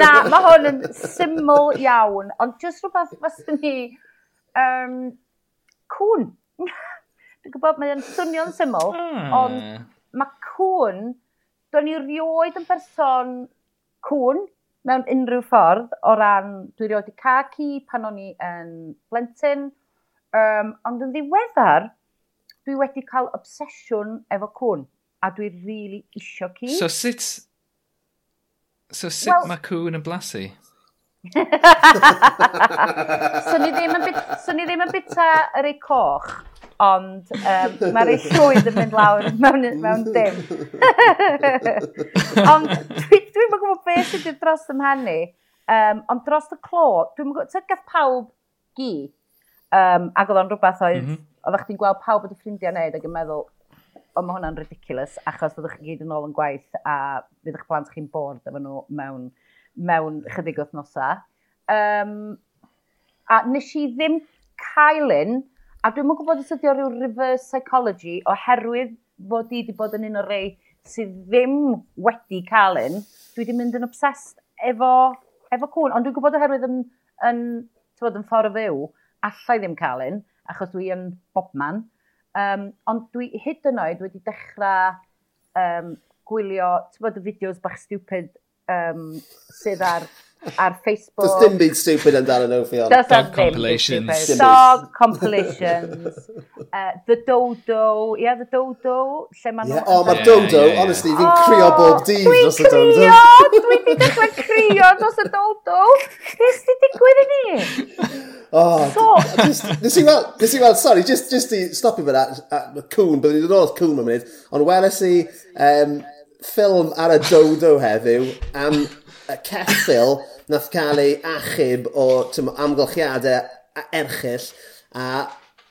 Na, mae hwn yn syml iawn, ond jyst rhywbeth fyswn ni... Um, cwn. Dwi'n gwybod, mae'n swnio'n syml, mm. ond mae cwn... Do'n i rioed yn person cwn, mewn unrhyw ffordd o ran, dwi wedi cael ci pan o'n i yn blentyn, um, ond yn ddiweddar, dwi wedi cael obsesiwn efo cwn, a dwi rili really isio ci. So sut, so sut well, mae cwn yn blasu? so ni ddim yn bita, so ni ddim yn bita yr ei coch ond um, mae'r ei llwyd yn mynd lawr mewn, mewn dim. ond dwi'n dwi gwybod beth sydd wedi dros ym mhannu, um, ond dros y clo, dwi'n gwybod, ti'n gath pawb gi, um, ac oedd o'n rhywbeth oedd, mm -hmm. oeddech chdi'n gweld pawb wedi ffrindiau wneud ac yn meddwl, o mae hwnna'n ridiculous, achos fyddwch chi gyd yn ôl yn gwaith a bydd eich plant chi'n bord efo nhw mewn, mewn chydig wythnosau. Um, a nes i ddim cael un, A dwi'n mwyn gwybod os ydy o ryw reverse psychology oherwydd fod i wedi bod yn un o'r rei sydd ddim wedi cael un, dwi wedi mynd yn obsessed efo, efo cwn. Ond dwi'n gwybod oherwydd yn, yn, bod, yn ffordd o fyw, allai ddim cael un, achos dwi yn bobman. Um, ond dwi hyd yn oed wedi dechrau um, gwylio, ti'n bod, y fideos bach stupid um, sydd ar ar Facebook. Does dim byd stupid amdano nhw, fi Does Dog compilations. Dog compilations. uh, the Dodo. Yeah, the Dodo. Lle ma'n... Yeah. Oh, mae yeah, Dodo. Yeah, yeah. Honestly, fi'n oh, crio bob dydd dros y Dodo. Dwi'n crio! Dwi dechrau crio dros y Dodo. Beth sy'n digwydd i ni? Oh, so... Nes i weld, nes i weld, sorry, just, just i stopio fyna, y cwn, byddwn i'n dod o'r cwn mewn munud, ond weles i um, ffilm ar y Dodo heddiw am ceffil nath cael ei achub o tym, amgylchiadau erchill a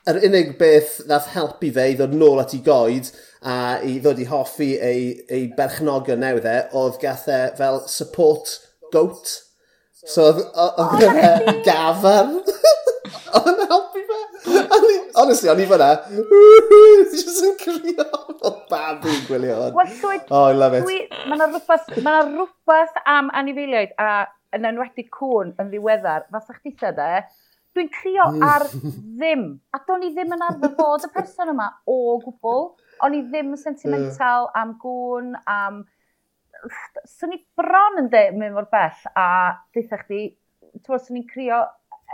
yr unig beth nath helpu fe i ddod nôl at ei goed a i ddod i hoffi ei, ei berchnogion newydd e, oedd gath e fel support goat. So oedd oh, e gafer. Oedd yn helpu fe. Honestly, o'n i fyna, just yn crio o babi yn gwylio hwn. Well, llwyd, oh, I love it. Mae yna rhywbeth, ma rhywbeth am anifeiliaid a yn enwedig cwn yn ddiweddar, fath o'ch dita de, dwi'n crio ar ddim. A do'n i ddim yn arfer bod y person yma o gwbl. O'n i ddim yn sentimental am gwn, am... Swn i bron yn de, mynd mor bell a dweitha chdi, ti'n bod, swn i'n crio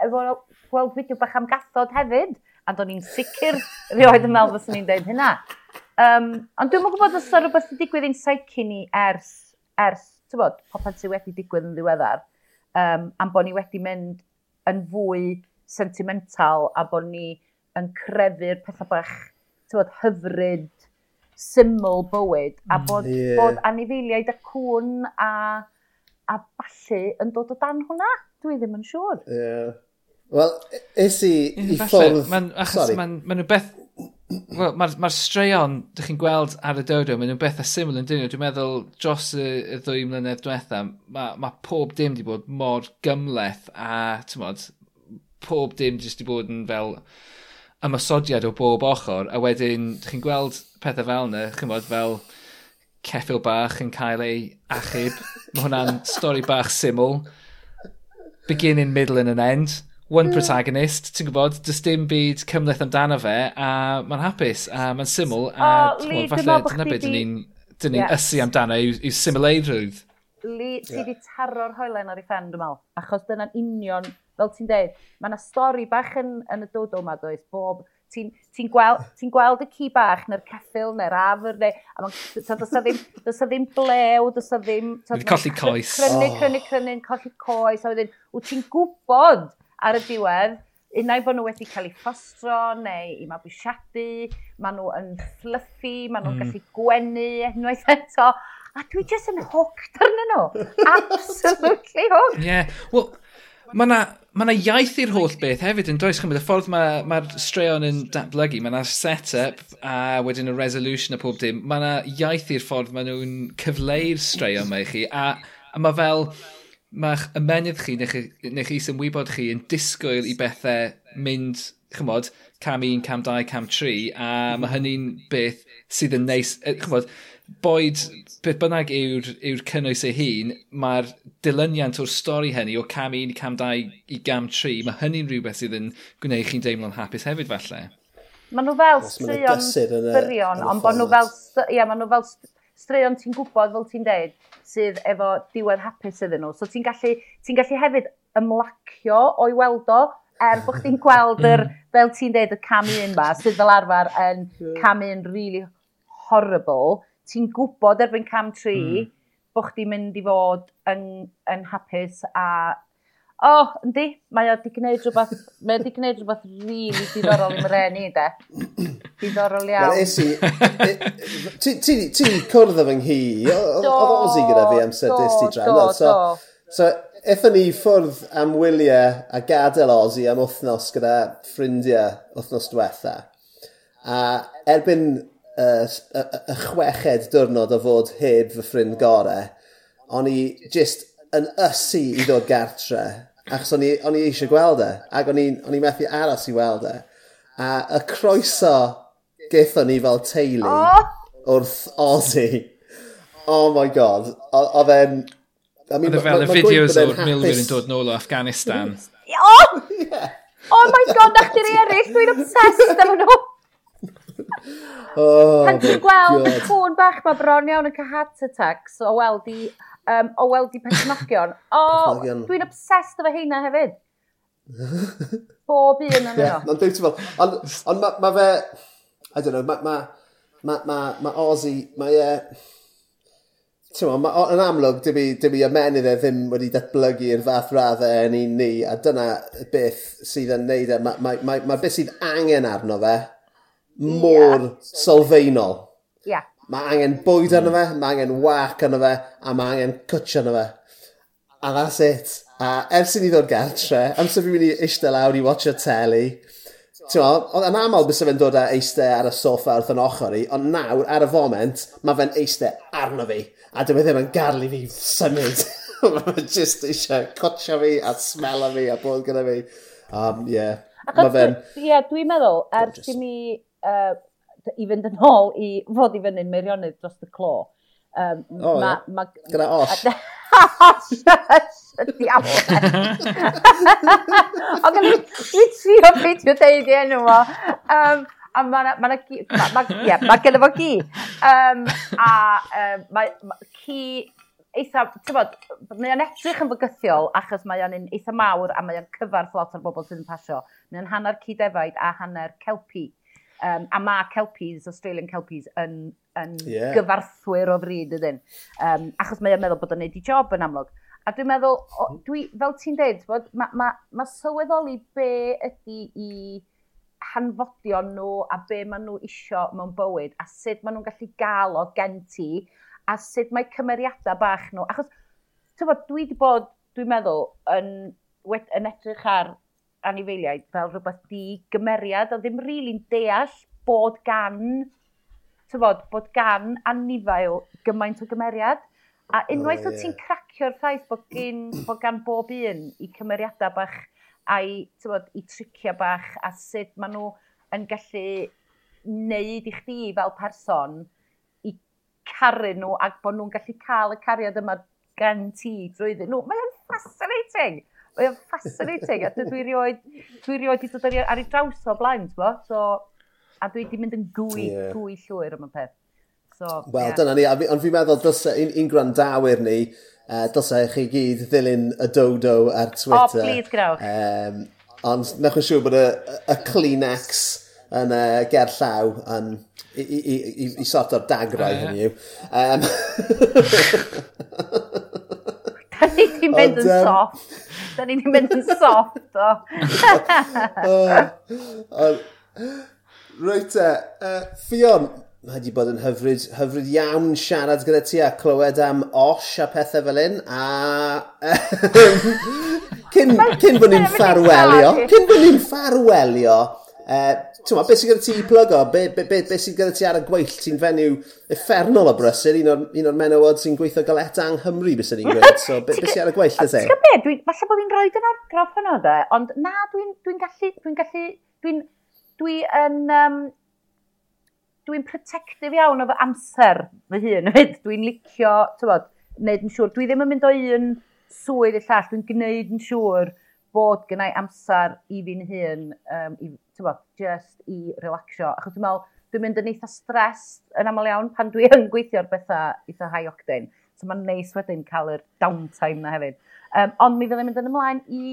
efo gweld fideo bach am gathod hefyd, a do'n i'n sicr rioed yn meddwl fyswn i'n dweud hynna. Um, ond dwi'n mwyn gwybod os yna rhywbeth wedi digwydd i'n psyche ni ers, ers ti'n bod, popeth sydd wedi digwydd yn ddiweddar, um, am bod ni wedi mynd yn fwy sentimental a bod ni yn crefu'r pethau bach bod, hyfryd, syml bywyd, a mm, bod, yeah. bod anifeiliaid a cwn a, a ballu yn dod o dan hwnna. Dwi ddim yn siŵr. Yeah. Wel, e- is i i ffwrdd... Man, achos mae'n ma rhywbeth... Wel, mae'r ma straeon, dych chi'n gweld ar y dodo, mae'n beth a syml yn dyn nhw. Dwi'n meddwl, dros y, y ddwy mlynedd diwetha, mae ma pob dim wedi bod mor gymleth a, ti'n modd, pob dim jyst wedi bod yn fel ymysodiad o bob ochr, a wedyn, dych chi'n gweld pethau fel yna, chi'n modd fel ceffil bach yn cael ei achub. Mae hwnna'n stori bach syml. Beginning, middle and an end one protagonist, ti'n gwybod, does dim byd cymleth amdano fe, a mae'n hapus, a mae'n syml, a oh, Lee, falle dyna beth dyn ni'n dyn ni'n yes. ysu amdano yw, yw symleidrwydd. Li, ti yeah. di taro'r hoelen ar ei ffen, dwi'n meddwl, achos dyna'n union, fel ti'n deud, mae yna stori bach yn, yn y dodo yma, does, bob, ti'n ti gweld, ti gweld y ci bach neu'r ceffil neu'r afr neu a mae'n so, does ddim does ddim blew does ddim so, colli coes crynu, crynu, crynu, crynu, colli coes a wedyn wyt ti'n gwybod ar y diwedd, unai bod nhw wedi cael eu ffostro neu i mabwysiadu, maen nhw yn fluffy, maen nhw'n mm. gallu gwenu unwaith eto, a dwi jyst yn hooked arnyn nhw. Absolutely hooked. Ie, yeah. well, mae yna ma, na, iaith i'r holl beth hefyd yn does chymryd. Y ffordd mae'r ma, ma straeon yn datblygu, mae yna set-up a wedyn y resolution a pob dim, mae yna iaith i'r ffordd maen nhw'n cyfleu'r straeon mae chi a, a mae fel mae'ch ymenydd chi neu, chi neu chi symwybod chi yn disgwyl i bethau mynd, chymod, cam 1, cam 2, cam 3, a mae hynny'n beth sydd yn neis, chymod, boed beth bynnag yw'r yw, cynnwys ei hun, mae'r dilyniant o'r stori hynny o cam 1 i cam 2 i gam 3, mae hynny'n rhywbeth sydd yn gwneud chi'n deimlo'n hapus hefyd falle. Mae nhw fel straeon fyrion, ond bod nhw fel, ia, mae nhw fel straeon ti'n gwybod, fel ti'n deud, sydd efo diwedd hapus iddyn nhw. So ti'n gallu, ti gallu hefyd ymlacio o'i weld o, er bod chdi'n gweld yr, fel ti'n deud, y cam un ma, sydd fel arfer yn cam un really horrible. Ti'n gwybod erbyn cam tri, mm. bod chdi'n mynd i fod yn, yn hapus a O, oh, yndi, mae o di gwneud rhywbeth, mae o di gwneud rhywbeth rili really diddorol i'n reni, de. Diddorol iawn. Wel, esi, ti di cwrdd efo nghi, oedd Ozzy gyda fi amser dis ti dran. Do, so, do. So, Ethon ni ffwrdd am wyliau a gadael Ozzy am wythnos gyda ffrindiau wythnos diwetha. A erbyn y, y, y chweched diwrnod o fod heb fy ffrind gorau, o'n i jyst yn ysu i ddod gartre achos o'n i, on i eisiau gweld e, ac o'n i methu aros i weld e. A y croeso gethon ni fel teulu oh. wrth Ozzy. Oh my god. Oedd e'n... I mean, Oedd e fel y fideos o'r Milwyr yn dod nôl o Afghanistan. oh! yeah. Oh my god, na chdi'r eraill, dwi'n obsessed efo nhw. Oh, Pan ti'n gweld y cwn bach mae bron iawn yn cael heart attacks o weld i um, o weld i perchnogion. O, dwi'n obsessed efo heina hefyd. Bob un yn yno. Mae'n beautiful. Ond on mae ma fe, I don't know, mae ma, ma, ma, ma Ozzy, mae e... Ti'n ma, yn amlwg, dim i, dim i ymenydd e ddim wedi datblygu'r fath raddau yn un ni, a dyna beth sydd yn neud e. Mae ma, ma, ma beth sydd angen arno fe mor yeah. sylfaenol. Yeah. Mae angen bwyd arno mm. fe, mae angen wac arno fe, a mae angen cwtch arno fe. A that's it. A ers i ni ddod gartre, amser fi'n mynd i eistedd lawr i watcha telly, Ti'n yn aml bys fe'n dod â eistedd ar y soffa wrth yn ochr i, ond nawr, ar y foment, mae fe'n eistedd arno fi, a dyma e ddim yn gadlu fi symud. mae just eisiau cotio fi a smela fi a bod gyda fi. Um, yeah. Mae fe'n... Ie, dwi'n meddwl, ers i mi uh, i fynd yn ôl i fod i fyny'n meirionydd dros y clo. Um, oh, ma, yeah. ma, Gyda os. Ond i trio beidio deud i enw fo. Um, a mae ma ma, ma, yeah, ma gyda fo gi. Um, a um, mae ma, ci eitha, ti'n bod, mae o'n edrych yn fygythiol achos mae o'n eitha mawr a mae o'n cyfarth lot o'r bobl sydd yn pasio. Mae o'n hanner cydefaid a hanner celpi. Um, a mae Kelpies, Australian Kelpies, yn, yn yeah. gyfarthwyr o fryd ydyn. Um, achos mae'n meddwl bod o'n neud i job yn amlwg. A dwi'n meddwl, o, hmm. dwi, fel ti'n dweud, mae ma, ma sylweddoli be ydy i hanfodion nhw a be maen nhw isio mewn bywyd a sut maen nhw'n gallu gael o gen ti a sut mae cymeriadau bach nhw. Achos, ti'n bod, dwi wedi bod, dwi'n meddwl, yn, yn edrych ar anifeiliaid fel rhywbeth di-gymeriad, a ddim rili'n really deall bod gan, tyfod, bod gan anifail gymaint o gymeriad. A unwaith oh, yeah. ti'n cracio'r ffaith bod, gen, bod gan bob un i cymeriadau bach a'i, tyfod, i tricio bach a sut maen nhw yn gallu wneud i chdi fel person i caru nhw ac bod nhw'n gallu cael y cariad yma gan ti drwyddyn nhw. Mae'n fascinating! Mae o'n fascinating, a dwi rioed, dwi rioed i dod ar, ei draws o blaen, bo? So, a dwi wedi mynd yn gwy, yeah. gwy llwyr am y peth. So, Wel, yeah. dyna ni, ond fi'n meddwl dylse un, un grandawyr ni, e, uh, dylse chi gyd ddilyn y dodo ar Twitter. Oh, please, grawch. Um, ond nech yn siŵr bod y, y Kleenex yn uh, ger llaw yn, i, i, i, i sort o'r dagrau uh, hynny yw. Um, Da ni wedi mynd yn soft. Da ni wedi mynd yn soft o. oh. Rwyt e, e Fion, mae wedi bod yn hyfryd, hyfryd iawn siarad gyda ti a clywed am osh a pethau fel un a cyn, cyn bod ni'n ffarwelio cyn bod ni'n ffarwelio Uh, Tewa, beth sy'n gyda ti i plygo? Be, be, be, be sy'n gyda ti ar y gweill? Ti'n fenyw effernol o brysur, un o'r, un o'r menywod sy'n gweithio galeta yng Nghymru, beth bys ni'n gweud. So, be, be sy'n ar y gweill, ydych Ti'n gwybod dwi, falle bod fi'n rhoi dyn argraff yno, de, ond na, dwi'n dwi gallu, dwi'n gallu, dwi'n, dwi yn, um, dwi'n protective iawn o fy amser fy hun. Dwi'n licio, tywod, wneud yn siŵr. Dwi ddim yn mynd o un swydd i llall, dwi'n gwneud yn siŵr bod gynnau amser i fi'n hun um, i, bod, just i relaxio. Achos dwi'n meddwl, dwi'n mynd yn eitha stres yn aml iawn pan dwi yn gweithio'r bethau eitha high octane. So mae'n neis wedyn cael yr downtime na hefyd. Um, ond mi fyddai'n mynd yn ymlaen i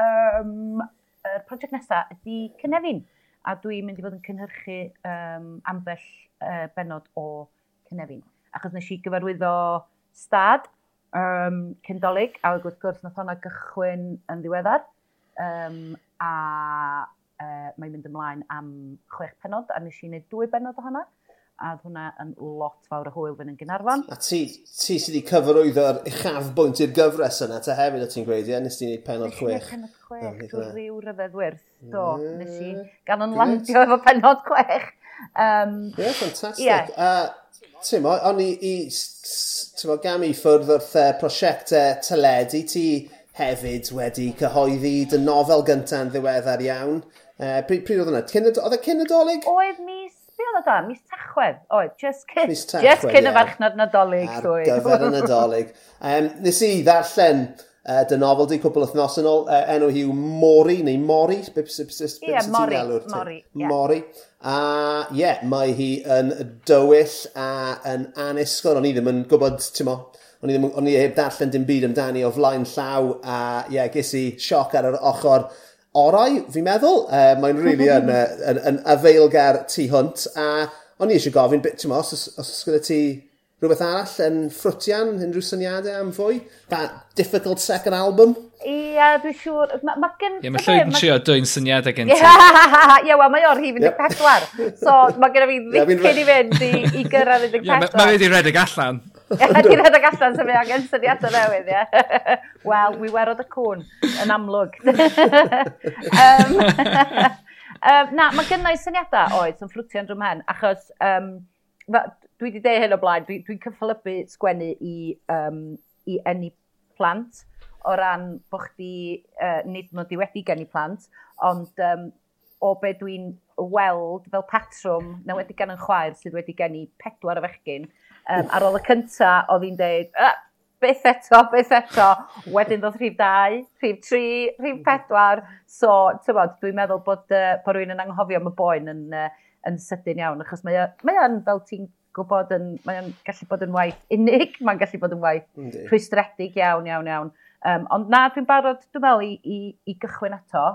um, y prosiect nesaf ydy Cynefin. A dwi'n mynd i fod yn cynhyrchu um, ambell uh, benod o Cynefin. Achos nes i gyfarwyddo stad um, cyndolig, a wrth gwrs nath hwnna gychwyn yn ddiweddar. Um, a uh, mae'n mynd ymlaen am chwech penod, a nes i wneud dwy benod ohono, a oedd hwnna yn lot fawr o hwyl fy'n yn Gynarfon. A ti, ti sydd wedi cyfarwyddo'r uchaf bwynt i'r gyfres yna, ta hefyd o ti'n gweud, ie, nes ti wneud penod chwech. Nes i wneud penod chwech, drwy rhyw ryfedd wyrth, do, nes i gan yn landio efo penod chwech. Um, ie, ffantastig. Yeah. A, ti'n mo, o'n i, i ti'n mo, gam i ffwrdd wrth uh, prosiectau teledu, ti hefyd wedi cyhoeddi dy nofel gyntaf yn ddiweddar iawn, Uh, pryd, pryd oedd hwnna? Oedd e cyn nadolig? Oedd mis, be oedd o da? Mis Tachwedd. Oedd, just cyn, mis tachwedd, just cyn y farchnad nadolig. Ar gyfer y nadolig. Um, nes i ddarllen uh, dy nofel di cwbl wythnos yn ôl, uh, enw hi yw Mori, neu Mori, beth sy'n yeah, Mori, Mori, yeah. Mori. A ie, yeah, mae hi yn dywyll a yn anusgol, o'n i ddim yn gwybod, ti'n mo, o'n i, ddim, o'n i heb darllen dim byd amdani o flaen llaw a ie, yeah, ges i sioc ar yr ochr orau, fi'n meddwl. Uh, Mae'n rili really yn, yn, yn, afeilgar tu hwnt. A o'n i eisiau gofyn, bit, ti'n os, os, os gyda ti rhywbeth arall yn ffrwtian, unrhyw syniadau am fwy? That difficult second album? Ie, dwi'n siŵr. Mae ma gen... Ie, mae llwyd yn trio dwy'n syniadau gen ti. Ie, wel, mae o'r hif 14. So, mae gen i fi ddicyn i fynd i, i gyrraedd 14. Ie, mae wedi redeg allan. Ti'n edrych allan sef angen syniadau newydd, ie. Wel, wi werod y cwn, yn amlwg. um, um, na, mae gynnau syniadau oed yn ffrwtio'n drwm hen, achos um, dwi wedi deud hyn o blaen, dwi'n dwi cyffelybu sgwennu i, um, i enni plant o ran bod chdi, uh, nid mod i wedi gen i plant, ond um, o be dwi'n weld fel patrwm na wedi gan yn chwaer sydd wedi gen i pedwar o fechgyn, Um, ar ôl y cynta, oedd hi'n deud, ah, beth eto, beth eto. Wedyn ddod rhif 2, rhif 3, rhif 4. So, ti'n dwi'n meddwl bod, uh, bod rwy'n yn anghofio am y boen yn, uh, yn sydyn iawn, achos mae o'n, fel ti'n gwybod, yn, mae gallu bod yn waith unig, mae'n gallu bod yn waith rhwystredig iawn, iawn, iawn. Um, ond na, dwi'n barod, dwi'n meddwl, i, i, i gychwyn eto,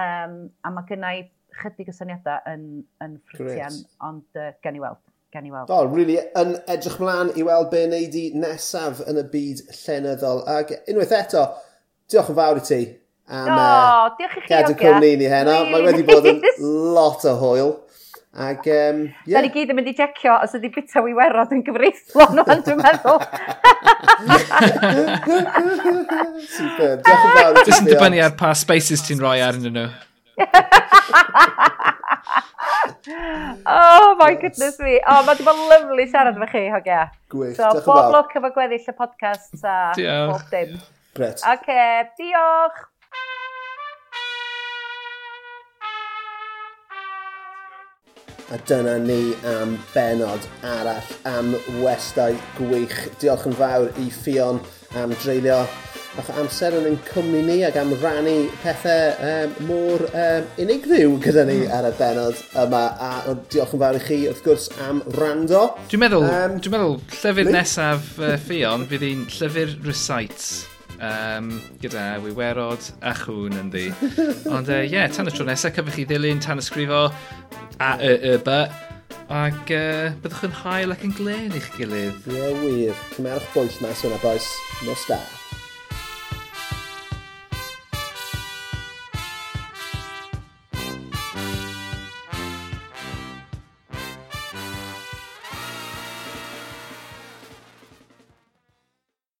um, a mae gennau chydig y syniadau yn, yn ffritian, ond uh, gen i weld gan i weld. O, oh, really, yn edrych mlaen i weld be wneud i nesaf yn y byd llenyddol. Ac unwaith eto, diolch yn fawr i ti am oh, uh, diolch i chi gadw cwmni ni heno. Mae wedi bod yn lot o hwyl. Ac, um, yeah. Da ni gyd yn mynd i jecio os ydy bita wy werod yn gyfreithlon o'n dwi'n meddwl. Super, diolch yn fawr. Dwi'n dibynnu ar pa spaces ti'n rhoi arnyn nhw. oh my goodness me. Oh, mae di bod lyflu siarad efo chi, hogia. Gwych, so, diolch yn fawr. So, bob lwc efo gweddill y podcast a diolch. bob dim. Bret. Oce, okay, diolch. A dyna ni am benod arall am westau gwych. Diolch yn fawr i Fion am dreulio bach o amser yn ein cwmni ni ac am rannu pethau um, mor um, unigryw gyda ni ar y benod yma. A diolch yn fawr i chi wrth gwrs am rando. Dwi'n meddwl, um, dwi meddwl llyfr mi? nesaf uh, Fion fydd hi'n llyfr recites um, gyda wywerod a chwn yn di. Ond ie, uh, yeah, tan y tro nesaf, cyfwch chi ddilyn, tan ysgrifo, a y y by. Ac uh, byddwch yn hael ac yn glen i'ch gilydd. Ie, yeah, wir. Cymerwch bwyll mas yna, boes. Nos da.